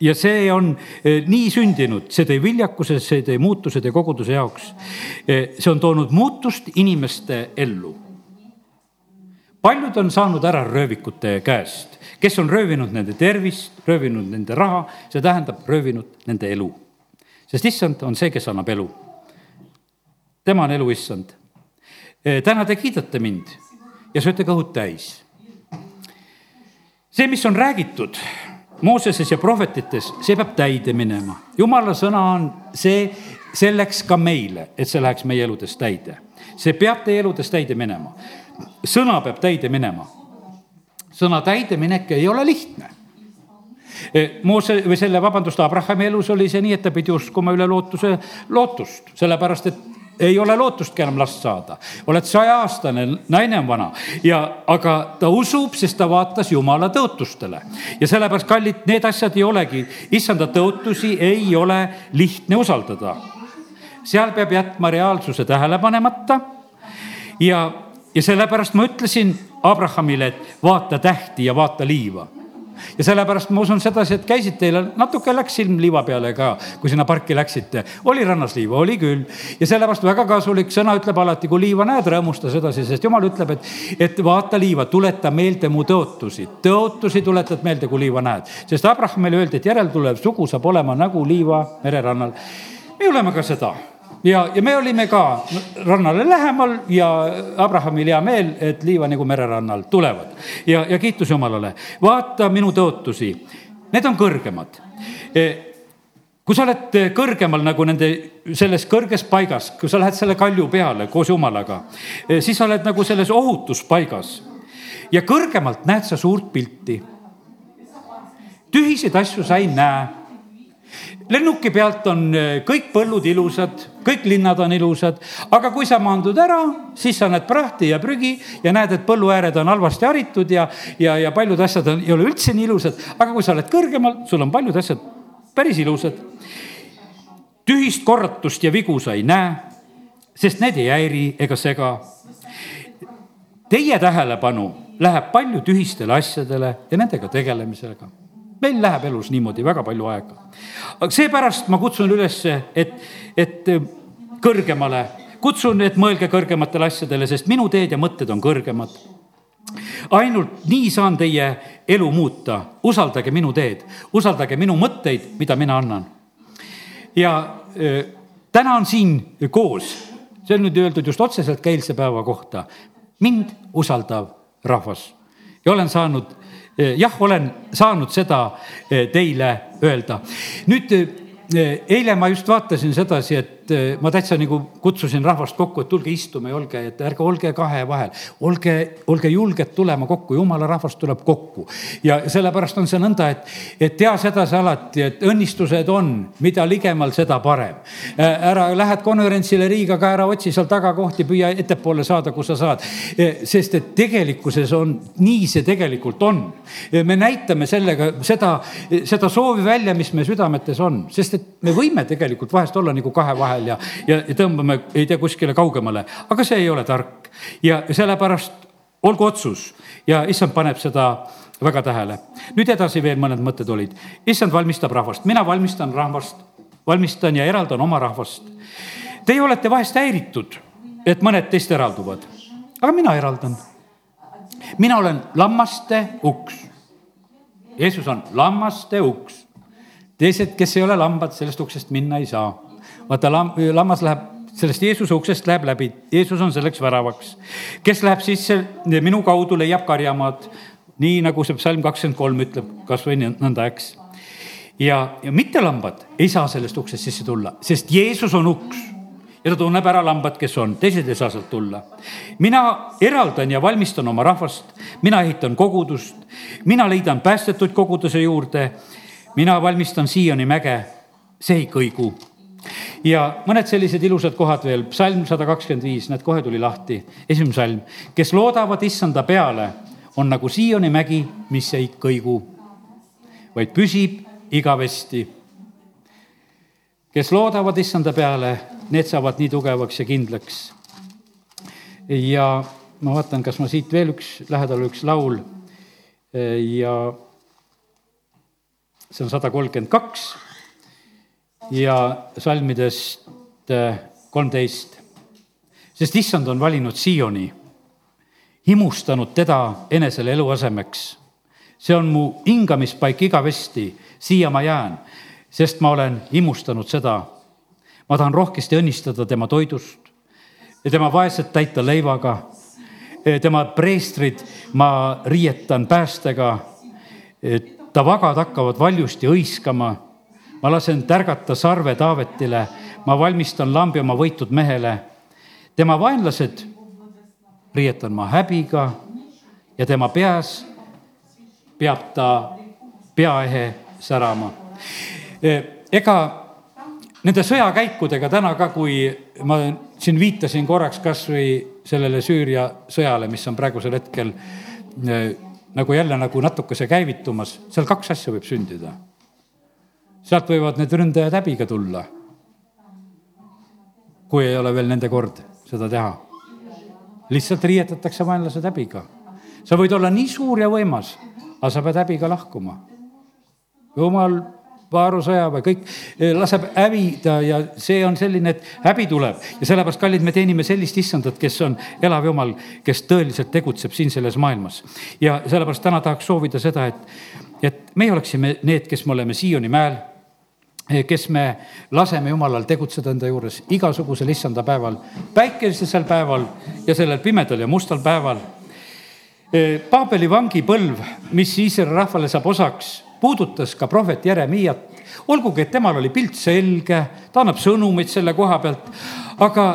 ja see on eh, nii sündinud, see tõi viljakuse, see tõi muutuse, tõi koguduse jaoks. Eh, see on toonud muutust inimeste ellu. paljud on saanud ära röövikute käest, kes on röövinud nende tervist, röövinud nende raha, see tähendab röövinud nende elu. Sest issand on see, kes annab elu. tema on elu issand. Eh, täna te kiidate mind ja sööte kõhud täis. see, mis on räägitud Mooseses ja prohvetites, see peab täide minema. jumala sõna on see, selleks ka meile, et see läheks meie eludes täide. see peab teie eludes täide minema. sõna peab täide minema. sõna täideminek ei ole lihtne. E, Moose või selle, vabandust, Abrahami elus oli see nii, et ta pidi uskuma üle lootuse lootust, sellepärast et ei ole lootustki enam last saada. oled sajaaastane, naine on vana ja, aga ta usub, sest ta vaatas Jumala tõotustele. ja sellepärast, kallid, need asjad ei olegi, issanda tõotusi ei ole lihtne usaldada. seal peab jätma reaalsuse tähele panemata. ja, ja sellepärast ma ütlesin Abrahamile, et vaata tähti ja vaata liiva ja sellepärast ma usun sedasi, et käisid teil, natuke läks silm liiva peale ka, kui sinna parki läksite. oli rannas liiva, oli küll. ja sellepärast väga kasulik sõna ütleb alati, kui liiva näed, rõõmusta sedasi, sest jumal ütleb, et, et vaata liiva, tuleta meelde mu tõotusi. tõotusi tuletad meelde, kui liiva näed. sest Abrahamile öeldi, et järeltulev sugu saab olema nagu liiva mererannal. me oleme ka seda ja, ja me olime ka rannale lähemal ja Abrahamil hea meel, et liiva nagu mererannal tulevad. ja, ja kiitus Jumalale, vaata minu tõotusi, need on kõrgemad e, kui sa oled kõrgemal nagu nende, selles kõrges paigas, kui sa lähed selle kalju peale koos Jumalaga, e, siis sa oled nagu selles ohutuspaigas. ja kõrgemalt näed sa suurt pilti. tühiseid asju sa ei näe lennuki pealt on äh, kõik põllud ilusad, kõik linnad on ilusad, aga kui sa maandud ära, siis sa näed prahti ja prügi ja näed, et põlluääred on halvasti haritud ja, ja, ja paljud asjad on, ei ole üldse nii ilusad. aga kui sa oled kõrgemal, sul on paljud asjad päris ilusad. tühist korratust ja vigu sa ei näe, sest need ei häiri ega sega. Teie tähelepanu läheb palju tühistele asjadele ja nendega tegelemisega meil läheb elus niimoodi väga palju aega. aga seepärast ma kutsun üles, et, et kõrgemale, kutsun, et mõelge kõrgematele asjadele, sest minu teed ja mõtted on kõrgemad. ainult nii saan teie elu muuta, usaldage minu teed, usaldage minu mõtteid, mida mina annan. ja äh, täna on siin koos, see on nüüd öeldud just otseselt ka eilse päeva kohta, mind usaldav rahvas ja olen saanud jah, olen saanud seda eh, teile öelda. nüüd eh, eile ma just vaatasin sedasi, et et eh, ma täitsa nagu kutsusin rahvast kokku, et tulge istume ja olge, et ärge olge kahe vahel. olge, olge julged tulema kokku, jumala rahvas tuleb kokku. ja sellepärast on see nõnda, et, et tea sedasi alati, et õnnistused on, mida ligemal, seda parem. Eh, ära lähed konverentsile Riiga ka, ära otsi seal taga kohti, püüa ettepoole saada, kus sa saad. Eh, sest et tegelikkuses on, nii see tegelikult on. me näitame sellega seda, seda soovi välja, mis meie südametes on, sest et me võime tegelikult vahest olla nagu kahe vahel vahel ja, ja, tõmbame, ei tea, kuskile kaugemale, aga see ei ole tark. ja sellepärast olgu otsus ja issand paneb seda väga tähele. nüüd edasi veel mõned mõtted olid. issand valmistab rahvast, mina valmistan rahvast, valmistan ja eraldan oma rahvast. Teie olete vahest häiritud, et mõned teist eralduvad, aga mina eraldan. mina olen lammaste uks. Jeesus on lammaste uks. teised, kes ei ole lambad, sellest uksest minna ei saa vaata lam-, lammas läheb sellest Jeesuse uksest läheb läbi, Jeesus on selleks väravaks. kes läheb sisse minu kaudu, leiab karjamaad, nii nagu see psalm kakskümmend kolm ütleb, kasvõi nõnda, eks. ja, ja mittelambad ei saa sellest uksest sisse tulla, sest Jeesus on uks ja ta tunneb ära lambad, kes on, teised ei saa sealt tulla. mina eraldan ja valmistan oma rahvast, mina ehitan kogudust, mina liidan päästetuid koguduse juurde, mina valmistan Sioni mäge, see ei kõigu ja mõned sellised ilusad kohad veel, psalm sada kakskümmend viis, näed, kohe tuli lahti, esimene salm. kes loodavad issanda peale, on nagu Sioni mägi, mis ei kõigu, vaid püsib igavesti. kes loodavad issanda peale, need saavad nii tugevaks ja kindlaks. ja ma vaatan, kas ma siit veel üks, lähedal üks laul ja see on sada kolmkümmend kaks ja salmidest kolmteist. sest issand on valinud Sioni, himustanud teda enesele eluasemeks. see on mu hingamispaik igavesti, siia ma jään sest ma olen imustanud seda. ma tahan rohkesti õnnistada tema toidust ja tema vaesed täita leivaga. tema preestrid ma riietan päästega. ta vagad hakkavad valjusti hõiskama. Ma lasen tärgata sarve Taavetile, ma valmistan lambi oma võitud mehele. tema vaenlased riietan ma häbiga ja tema peas peab ta peaehe särama ega nende sõjakäikudega täna ka, kui ma siin viitasin korraks kas või sellele Süüria sõjale, mis on praegusel hetkel nagu jälle nagu natukese käivitumas, seal kaks asja võib sündida. Sealt võivad need ründajad häbiga tulla. kui ei ole veel nende kord seda teha. lihtsalt riietatakse vaenlased häbiga. sa võid olla nii suur ja võimas, aga sa pead häbiga lahkuma. jumal Vaaru sõjaväe, kõik eh, laseb hävida ja see on selline, et häbi tuleb. ja sellepärast, kallid, me teenime sellist issandat, kes on elav jumal, kes tõeliselt tegutseb siin selles maailmas. ja sellepärast täna tahaks soovida seda, et, et meie oleksime need, kes me oleme Sioni mäel kes me laseme Jumalal tegutseda enda juures igasugusel issanda päeval, päikesel päeval ja sellel pimedal ja mustal päeval. Eh, Paabeli vangipõlv, mis Iisraeli rahvale saab osaks puudutas ka prohvet Jeremiat, olgugi et temal oli pilt selge, ta annab sõnumeid selle koha pealt, aga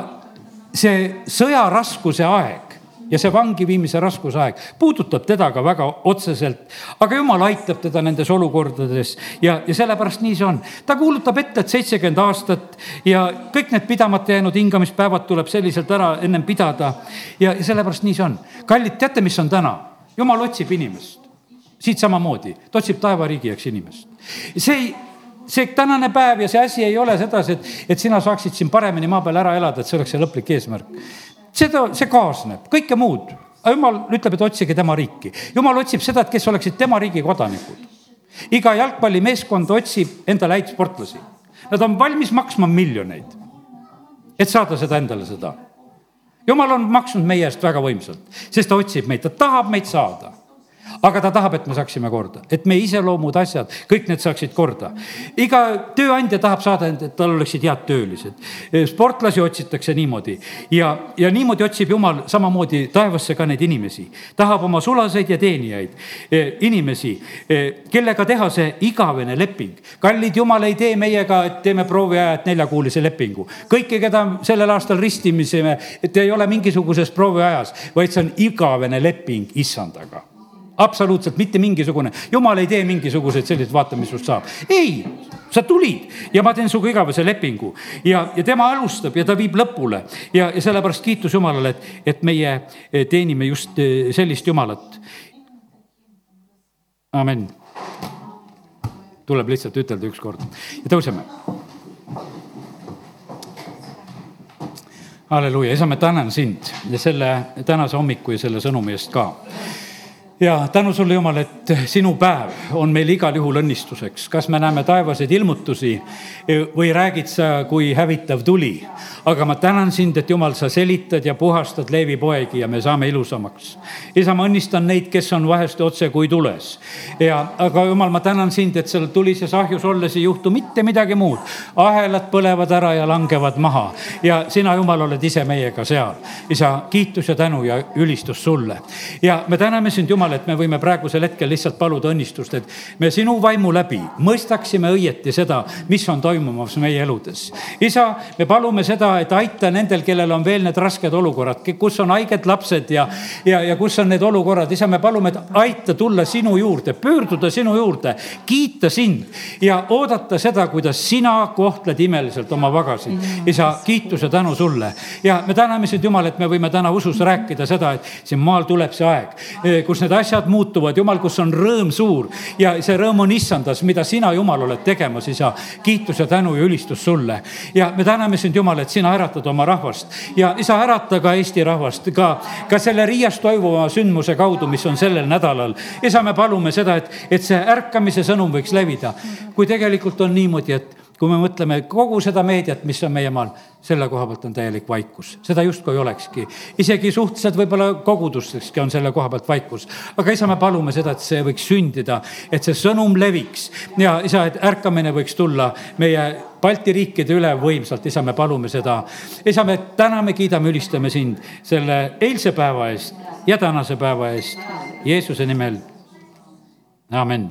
see sõja raskuse aeg ja see vangi viimise raskuse aeg puudutab teda ka väga otseselt. aga jumal aitab teda nendes olukordades ja, ja sellepärast nii see on. ta kuulutab ette, et seitsekümmend aastat ja kõik need pidamata jäänud hingamispäevad tuleb selliselt ära ennem pidada. ja, ja sellepärast nii see on. kallid, teate, mis on täna? jumal otsib inimest siit samamoodi, ta otsib taevariigi jaoks inimest. see ei, see tänane päev ja see asi ei ole sedasi, et, et sina saaksid siin paremini maa peal ära elada, et see oleks see lõplik eesmärk. Seda, see kaasneb, kõike muud. jumal ütleb, et otsige tema riiki. jumal otsib seda, et kes oleksid tema riigi kodanikud. iga jalgpallimeeskond otsib endale häid sportlasi. Nad on valmis maksma miljoneid, et saada seda endale, seda jumal on maksnud meie eest väga võimsalt, sest ta otsib meid, ta tahab meid saada aga ta tahab, et me saaksime korda, et meie iseloomud, asjad, kõik need saaksid korda. iga tööandja tahab saada, et tal oleksid head töölised. sportlasi otsitakse niimoodi ja, ja niimoodi otsib Jumal samamoodi taevasse ka neid inimesi. tahab oma sulaseid ja teenijaid, e, inimesi, e, kellega teha see igavene leping. kallid Jumal ei tee meiega, et teeme prooviajat neljakuulise lepingu. kõiki, keda sellel aastal ristimisime, et ei ole mingisuguses prooviajas, vaid see on igavene leping issandaga absoluutselt mitte mingisugune, jumal ei tee mingisuguseid selliseid, vaata, mis sinust saab. ei, sa tulid ja ma teen sinuga igavese lepingu. Ja, ja tema alustab ja ta viib lõpule. Ja, ja sellepärast kiitus Jumalale, et, et meie eh, teenime just eh, sellist Jumalat. amin. tuleb lihtsalt ütelda ükskord ja tõuseme. Halleluuja, isa, ma tänan sind ja selle tänase hommiku ja selle sõnumi eest ka ja tänu sulle, Jumal, et sinu päev on meil igal juhul õnnistuseks. kas me näeme taevaseid ilmutusi või räägid sa, kui hävitav tuli. aga ma tänan sind, et Jumal, sa selitad ja puhastad Leevi poegi ja me saame ilusamaks. isa, ma õnnistan neid, kes on vahest otse kui tules. ja, aga Jumal, ma tänan sind, et seal tulises ahjus olles ei juhtu mitte midagi muud. ahelad põlevad ära ja langevad maha ja sina, Jumal, oled ise meiega seal. isa, kiitus ja tänu ja ülistus sulle. ja me täname sind, Jumal Jumal, et me võime praegusel hetkel lihtsalt paluda õnnistust, et me sinu vaimu läbi mõistaksime õieti seda, mis on toimumas meie eludes. isa, me palume seda, et aita nendel, kellel on veel need rasked olukorrad, kus on haiged lapsed ja, ja, ja kus on need olukorrad, isa, me palume, et aita tulla sinu juurde, pöörduda sinu juurde, kiita sind ja oodata seda, kuidas sina kohtled imeliselt oma vagasid. isa, kiitus ja tänu sulle ja me täname sind, Jumal, et me võime täna usus rääkida seda, et siin maal tuleb see aeg, kus need asjad muutuvad, Jumal, kus on rõõm suur ja see rõõm on issandas, mida sina, Jumal, oled tegemas, isa. kiitus ja tänu ja ülistus sulle. ja me täname sind, Jumal, et sina äratad oma rahvast ja isa, ärata ka Eesti rahvast, ka, ka selle Riias toimuva sündmuse kaudu, mis on sellel nädalal. isa, me palume seda, et, et see ärkamise sõnum võiks levida. kui tegelikult on niimoodi, et kui me mõtleme kogu seda meediat, mis on meie maal, selle koha pealt on täielik vaikus, seda justkui ei olekski. isegi suhteliselt võib-olla kogudustekski on selle koha pealt vaikus. aga isa, me palume seda, et see võiks sündida, et see sõnum leviks ja isa, et ärkamine võiks tulla meie Balti riikide üle võimsalt, isa, me palume seda. isa, me täname, kiidame, ülistame sind selle eilse päeva eest ja tänase päeva eest. Jeesuse nimel, amin